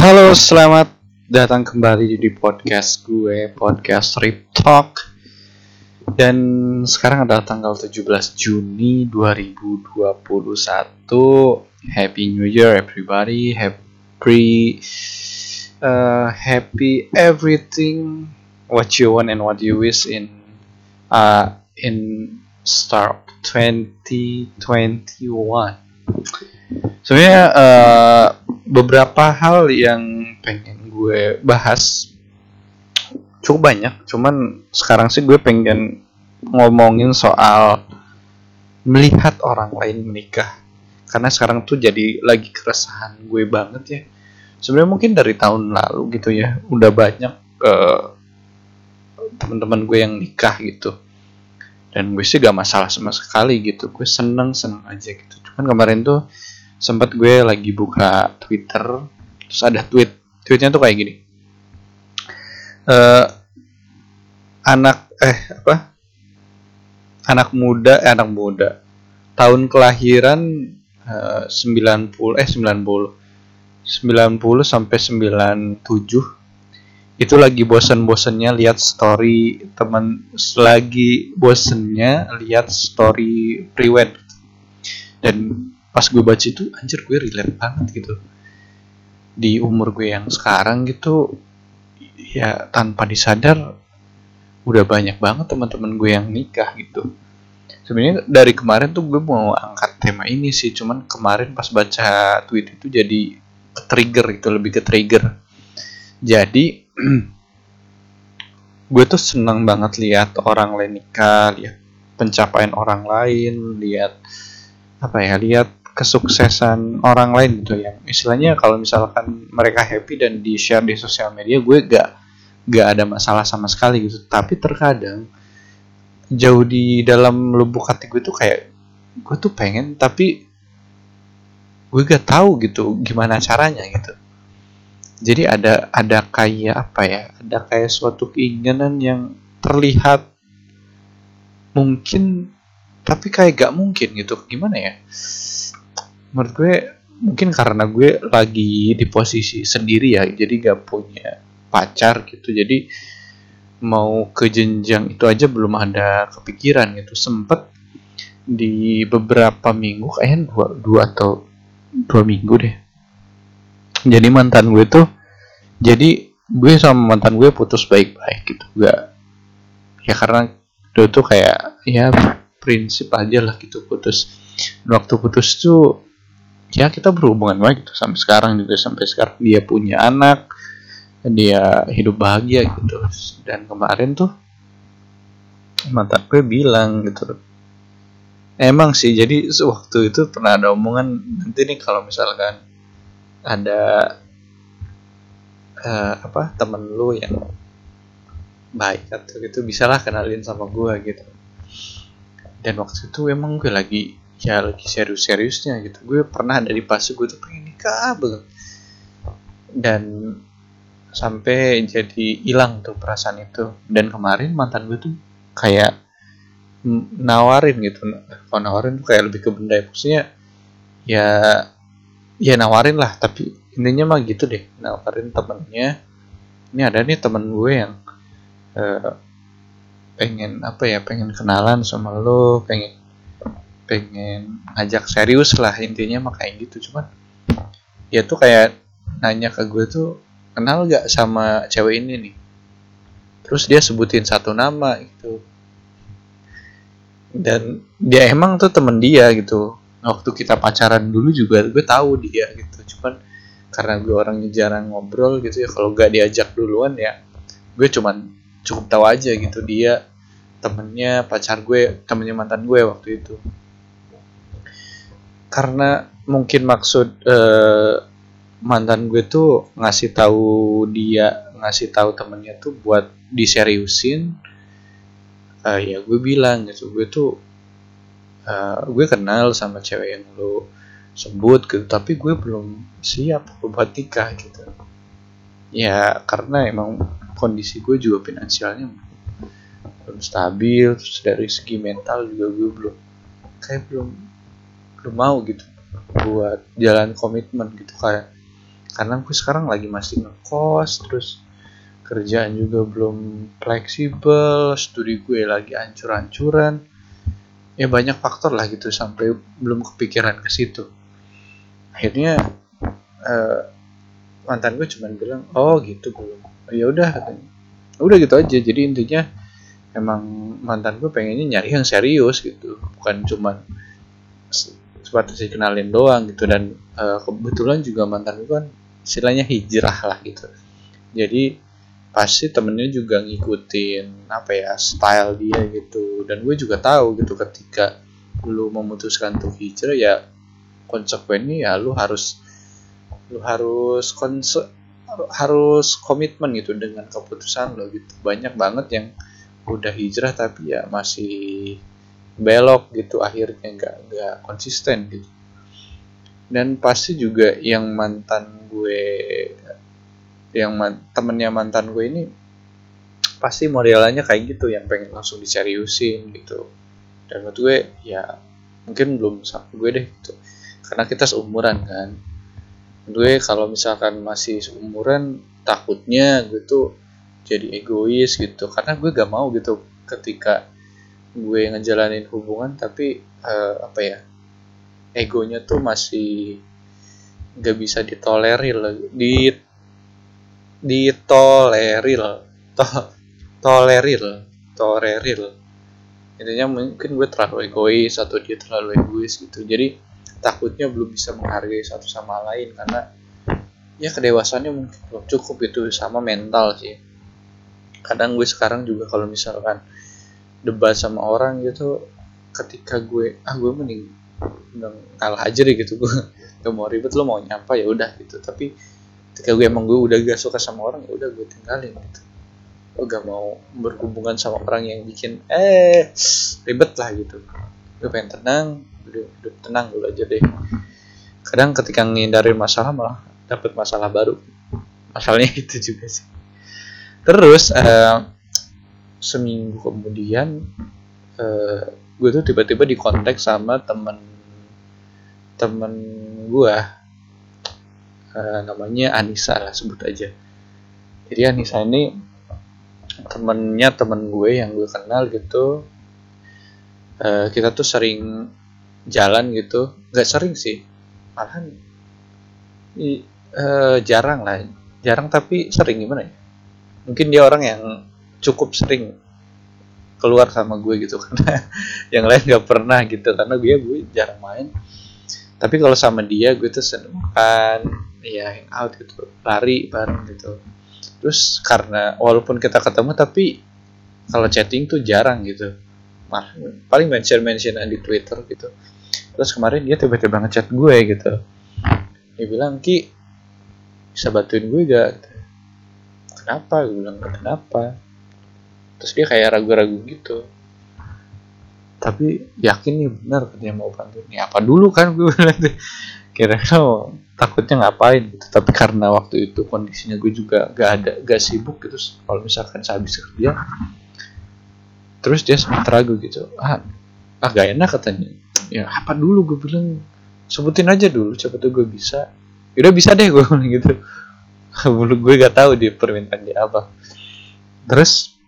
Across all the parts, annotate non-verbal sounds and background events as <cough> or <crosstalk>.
Halo, selamat datang kembali di podcast gue, podcast Rip Talk. Dan sekarang adalah tanggal 17 Juni 2021. Happy New Year everybody. Happy uh, happy everything what you want and what you wish in uh, in start 2021. Sebenarnya uh, beberapa hal yang pengen gue bahas. Cukup banyak cuman sekarang sih gue pengen ngomongin soal melihat orang lain menikah. Karena sekarang tuh jadi lagi keresahan gue banget ya. Sebenarnya mungkin dari tahun lalu gitu ya udah banyak uh, teman-teman gue yang nikah gitu. Dan gue sih gak masalah sama sekali gitu. Gue seneng seneng aja gitu. Cuman kemarin tuh sempat gue lagi buka Twitter terus ada tweet. Tweetnya tuh kayak gini. Uh, anak eh apa? Anak muda eh, anak muda. Tahun kelahiran uh, 90 eh 90 90 sampai 97 itu lagi bosen-bosennya lihat story teman lagi bosennya lihat story prewed dan pas gue baca itu anjir gue relate banget gitu. Di umur gue yang sekarang gitu ya tanpa disadar udah banyak banget teman-teman gue yang nikah gitu. Sebenarnya dari kemarin tuh gue mau angkat tema ini sih cuman kemarin pas baca tweet itu jadi trigger itu lebih ke trigger jadi <clears throat> gue tuh seneng banget lihat orang lain nikah lihat pencapaian orang lain lihat apa ya lihat kesuksesan orang lain gitu yang istilahnya kalau misalkan mereka happy dan di share di sosial media gue gak gak ada masalah sama sekali gitu. Tapi terkadang jauh di dalam lubuk hati gue tuh kayak gue tuh pengen tapi gue gak tahu gitu gimana caranya gitu. Jadi ada ada kayak apa ya ada kayak suatu keinginan yang terlihat mungkin tapi kayak gak mungkin gitu. Gimana ya menurut gue mungkin karena gue lagi di posisi sendiri ya jadi gak punya pacar gitu jadi mau ke jenjang itu aja belum ada kepikiran gitu. Sempet di beberapa minggu kayaknya dua, dua atau dua minggu deh. Jadi mantan gue tuh jadi gue sama mantan gue putus baik-baik gitu gak ya karena itu tuh kayak ya prinsip aja lah gitu putus. Waktu putus tuh ya kita berhubungan baik gitu sampai sekarang juga sampai sekarang dia punya anak dia hidup bahagia gitu. Dan kemarin tuh mata gue bilang gitu. Emang sih jadi waktu itu pernah ada omongan nanti nih kalau misalkan ada uh, apa temen lu yang baik atau gitu bisalah kenalin sama gue gitu. Dan waktu itu emang gue lagi ya lagi serius-seriusnya gitu. Gue pernah ada di fase gue tuh pengen nikah banget. Dan sampai jadi hilang tuh perasaan itu. Dan kemarin mantan gue tuh kayak nawarin gitu. Kalau nawarin tuh kayak lebih ke benda ya maksudnya ya ya nawarin lah. Tapi intinya mah gitu deh nawarin temennya. Ini ada nih temen gue yang uh, pengen apa ya pengen kenalan sama lo pengen pengen ngajak serius lah intinya mah kayak gitu. Cuman ya tuh kayak nanya ke gue tuh kenal gak sama cewek ini nih? Terus dia sebutin satu nama gitu. Dan dia emang tuh temen dia gitu. Waktu kita pacaran dulu juga gue tahu dia gitu. Cuman karena gue orangnya jarang ngobrol gitu ya kalau gak diajak duluan ya gue cuman cukup tahu aja gitu dia temennya pacar gue temennya mantan gue waktu itu karena mungkin maksud uh, mantan gue tuh ngasih tahu dia ngasih tahu temennya tuh buat diseriusin. Uh, ya gue bilang gitu gue tuh uh, gue kenal sama cewek yang lo sebut gitu tapi gue belum siap buat nikah gitu. Ya karena emang kondisi gue juga finansialnya belum stabil terus dari segi mental juga gue belum kayak belum lu mau gitu buat jalan komitmen gitu kayak karena gue sekarang lagi masih ngekos terus kerjaan juga belum fleksibel studi gue lagi ancur-ancuran. Ya banyak faktor lah gitu sampai belum kepikiran ke situ. Akhirnya uh, mantan gue cuma bilang oh gitu belum. Ya udah udah gitu aja jadi intinya emang mantan gue pengennya nyari yang serius gitu bukan cuma sebatas kenalin doang gitu. Dan uh, kebetulan juga mantan gue kan istilahnya hijrah lah gitu. Jadi pasti temennya juga ngikutin apa ya style dia gitu. Dan gue juga tahu gitu ketika lu memutuskan untuk hijrah ya konsekuennya ya lu harus lu harus konse harus komitmen gitu dengan keputusan lo gitu. Banyak banget yang udah hijrah tapi ya masih belok gitu akhirnya nggak nggak konsisten gitu. Dan pasti juga yang mantan gue yang man, temennya mantan gue ini pasti modelannya kayak gitu yang pengen langsung diseriusin gitu. Dan menurut gue ya mungkin belum sama gue deh gitu. Karena kita seumuran kan. Gue kalau misalkan masih seumuran takutnya gue tuh jadi egois gitu. Karena gue gak mau gitu ketika gue ngejalanin hubungan tapi uh, apa ya egonya tuh masih gak bisa ditolerir di ditoleril to toleril toleril. Intinya mungkin gue terlalu egois atau dia terlalu egois gitu. Jadi takutnya belum bisa menghargai satu sama lain karena ya kedewasannya mungkin belum cukup itu sama mental sih. Kadang gue sekarang juga kalau misalkan debat sama orang gitu ketika gue ah gue mending kalah aja deh gitu. Gue <laughs> gak mau ribet lo mau nyapa ya udah gitu. Tapi ketika gue emang gue udah gak suka sama orang ya udah gue tinggalin gitu. Gue gak mau berhubungan sama orang yang bikin eh ribet lah gitu. Gue pengen tenang hidup, hidup tenang dulu aja deh. Kadang ketika ngindarin masalah malah dapet masalah baru. Masalahnya <laughs> itu juga sih. Terus uh, seminggu kemudian uh, gue tuh tiba-tiba di kontak sama temen temen gue uh, namanya Anissa lah sebut aja. Jadi Anissa ini temennya temen gue yang gue kenal gitu. Uh, kita tuh sering jalan gitu. Nggak sering sih malahan uh, jarang lah. Jarang tapi sering gimana ya? Mungkin dia orang yang cukup sering keluar sama gue gitu <laughs> karena yang lain nggak pernah gitu karena gue gue jarang main. Tapi kalau sama dia gue tuh seneng makan ya hangout gitu lari bareng gitu. Terus karena walaupun kita ketemu tapi kalau chatting tuh jarang gitu. Paling mention mention di Twitter gitu. Terus kemarin dia tiba-tiba ngechat gue gitu. Dia bilang ki bisa bantuin gue gak kenapa? Gue bilang kenapa terus dia kayak ragu-ragu gitu. Tapi yakin nih benar dia mau bantuin. Ya apa dulu kan gue bilang kira-kira takutnya ngapain gitu. Tapi karena waktu itu kondisinya gue juga gak ada gak sibuk gitu. Kalau misalkan sehabis kerja terus dia sempat ragu gitu. Ah ah gak enak katanya. Ya apa dulu gue bilang. Sebutin aja dulu siapa tuh gue bisa. Ya udah bisa deh gue bilang gitu. <laughs> Bulu gue gak tahu dia permintaan dia apa. Terus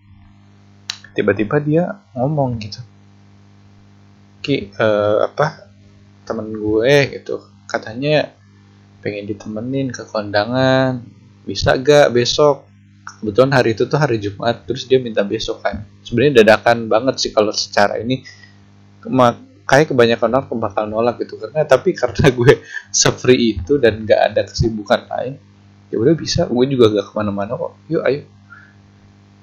tiba-tiba dia ngomong gitu. Ki uh, apa temen gue gitu. Katanya pengen ditemenin ke kondangan. Bisa gak besok? Kebetulan hari itu tuh hari Jumat terus dia minta besok kan. Sebenarnya dadakan banget sih kalau secara ini. Kayak kebanyakan orang bakal nolak gitu. Karena tapi karena gue <laughs> sefree itu dan gak ada kesibukan lain ya udah bisa. Gue juga gak ke mana-mana kok. Yuk ayo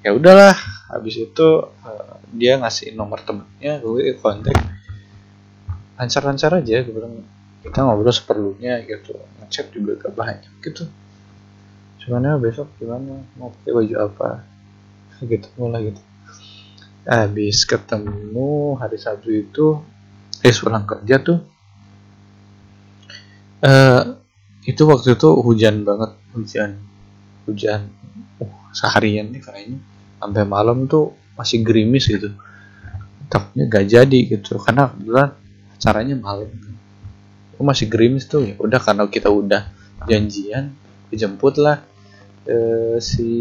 ya udahlah habis itu uh, dia ngasih nomor temennya gue kontak. Lancar-lancar aja gue bilang kita ngobrol seperlunya gitu. Ngechat juga gak banyak gitu. Cuman ya besok gimana? Mau pakai baju apa? Gitu mulai gitu. Habis ketemu hari Sabtu itu eh pulang kerja tuh uh, itu waktu itu hujan banget hujan hujan uh, seharian nih kayaknya sampai malam tuh masih gerimis gitu. Takutnya gak jadi gitu. Karena kebetulan caranya malam. Masih gerimis tuh. Ya udah karena kita udah janjian dijemput lah uh, si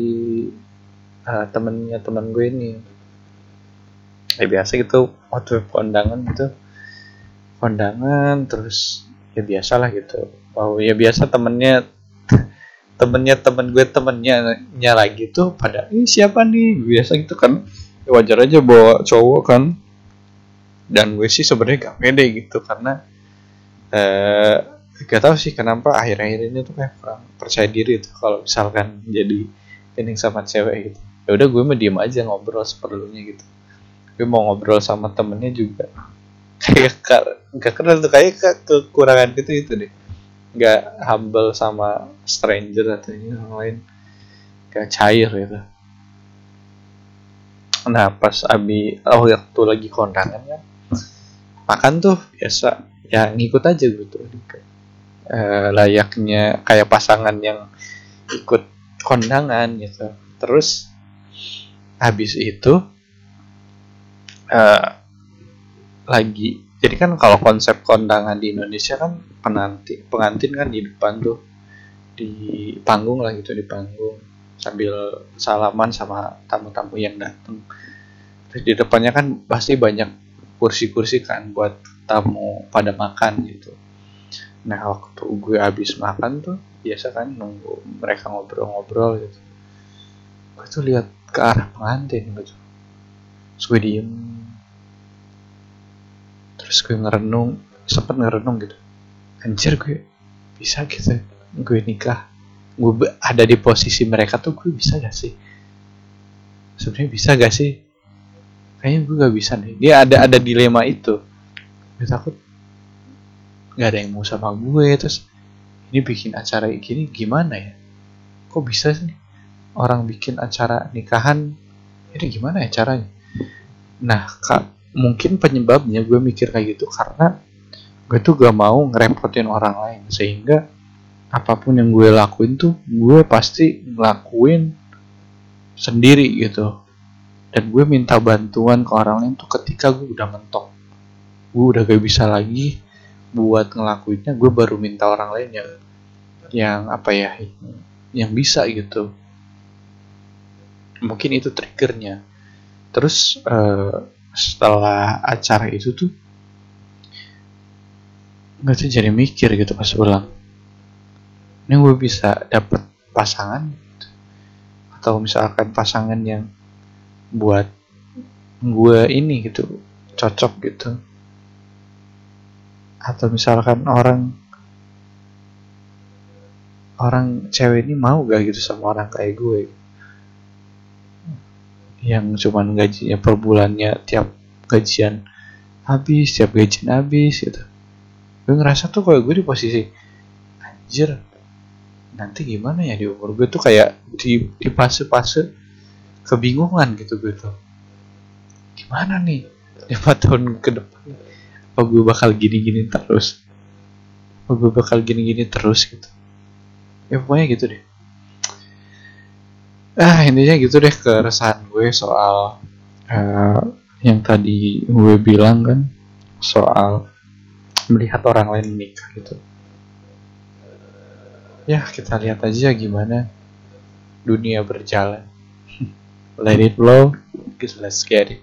uh, temennya teman gue ini. Ya biasa gitu waktu kondangan gitu. Kondangan terus ya biasalah gitu. Oh ya biasa temennya temennya temen gue temennya nya lagi tuh pada ini siapa nih? Biasa gitu kan. Ya wajar aja bawa cowok kan. Dan gue sih sebenarnya gak pede gitu karena eh gak tau sih kenapa akhir-akhir ini tuh kayak kurang percaya diri tuh kalau misalkan jadi ini sama cewek gitu. Ya udah gue mah diem aja ngobrol seperlunya gitu. Gue mau ngobrol sama temennya juga. <laughs> Kayak nggak kenal tuh kayak kekurangan gitu itu deh nggak humble sama stranger atau yang lain. Kayak cair gitu. Nah pas abi oh waktu lagi kondangan kan makan tuh biasa. Ya ngikut aja gitu. E, layaknya kayak pasangan yang ikut kondangan gitu. Terus habis itu uh, lagi jadi kan kalau konsep kondangan di Indonesia kan penanti pengantin kan di depan tuh di panggung lah gitu di panggung. Sambil salaman sama tamu-tamu yang datang terus di depannya kan pasti banyak kursi-kursi kan buat tamu pada makan gitu. Nah waktu gue habis makan tuh biasa kan nunggu mereka ngobrol-ngobrol gitu. Gue tuh lihat ke arah pengantin gitu. Terus gue diem terus gue ngerenung sempet ngerenung gitu. Anjir gue bisa gitu. Gue nikah. Gue ada di posisi mereka tuh gue bisa gak sih? Sebenarnya bisa gak sih? Kayaknya gue gak bisa nih. Dia ada ada dilema itu. Gue takut nggak ada yang mau sama gue. Terus ini bikin acara gini gimana ya? Kok bisa sih orang bikin acara nikahan ini gimana ya caranya? Nah kak mungkin penyebabnya gue mikir kayak gitu karena gue tuh gak mau ngerepotin orang lain. Sehingga apa pun yang gue lakuin tuh gue pasti ngelakuin sendiri gitu. Dan gue minta bantuan ke orang lain tuh ketika gue udah mentok. Gue udah gak bisa lagi buat ngelakuinnya gue baru minta orang lain yang yang apa ya yang bisa gitu. Mungkin itu triggernya. Terus uh, setelah acara itu tuh nggak sih jadi mikir gitu pas pulang. Ini gue bisa dapet pasangan gitu. atau misalkan pasangan yang buat gue ini gitu cocok gitu. Atau misalkan orang orang cewek ini mau gak gitu sama orang kayak gue yang cuman gajinya per bulannya tiap gajian habis tiap gajian habis gitu. Gue ngerasa tuh kalau gue di posisi anjir nanti gimana ya di umur gue? Tuh kayak di di fase-fase kebingungan gitu gue tuh. Gimana nih lima tahun ke depan? Apa gue bakal gini-gini terus? Apa gue bakal gini-gini terus? Gitu. Ya pokoknya gitu deh ah intinya gitu deh keresahan gue soal uh, yang tadi gue bilang kan soal melihat orang lain menikah gitu. Ya kita lihat aja gimana dunia berjalan. Let it flow. Let's get it.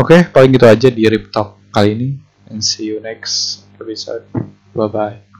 Oke okay, paling gitu aja di Rip Talk kali ini. And see you next episode. Bye bye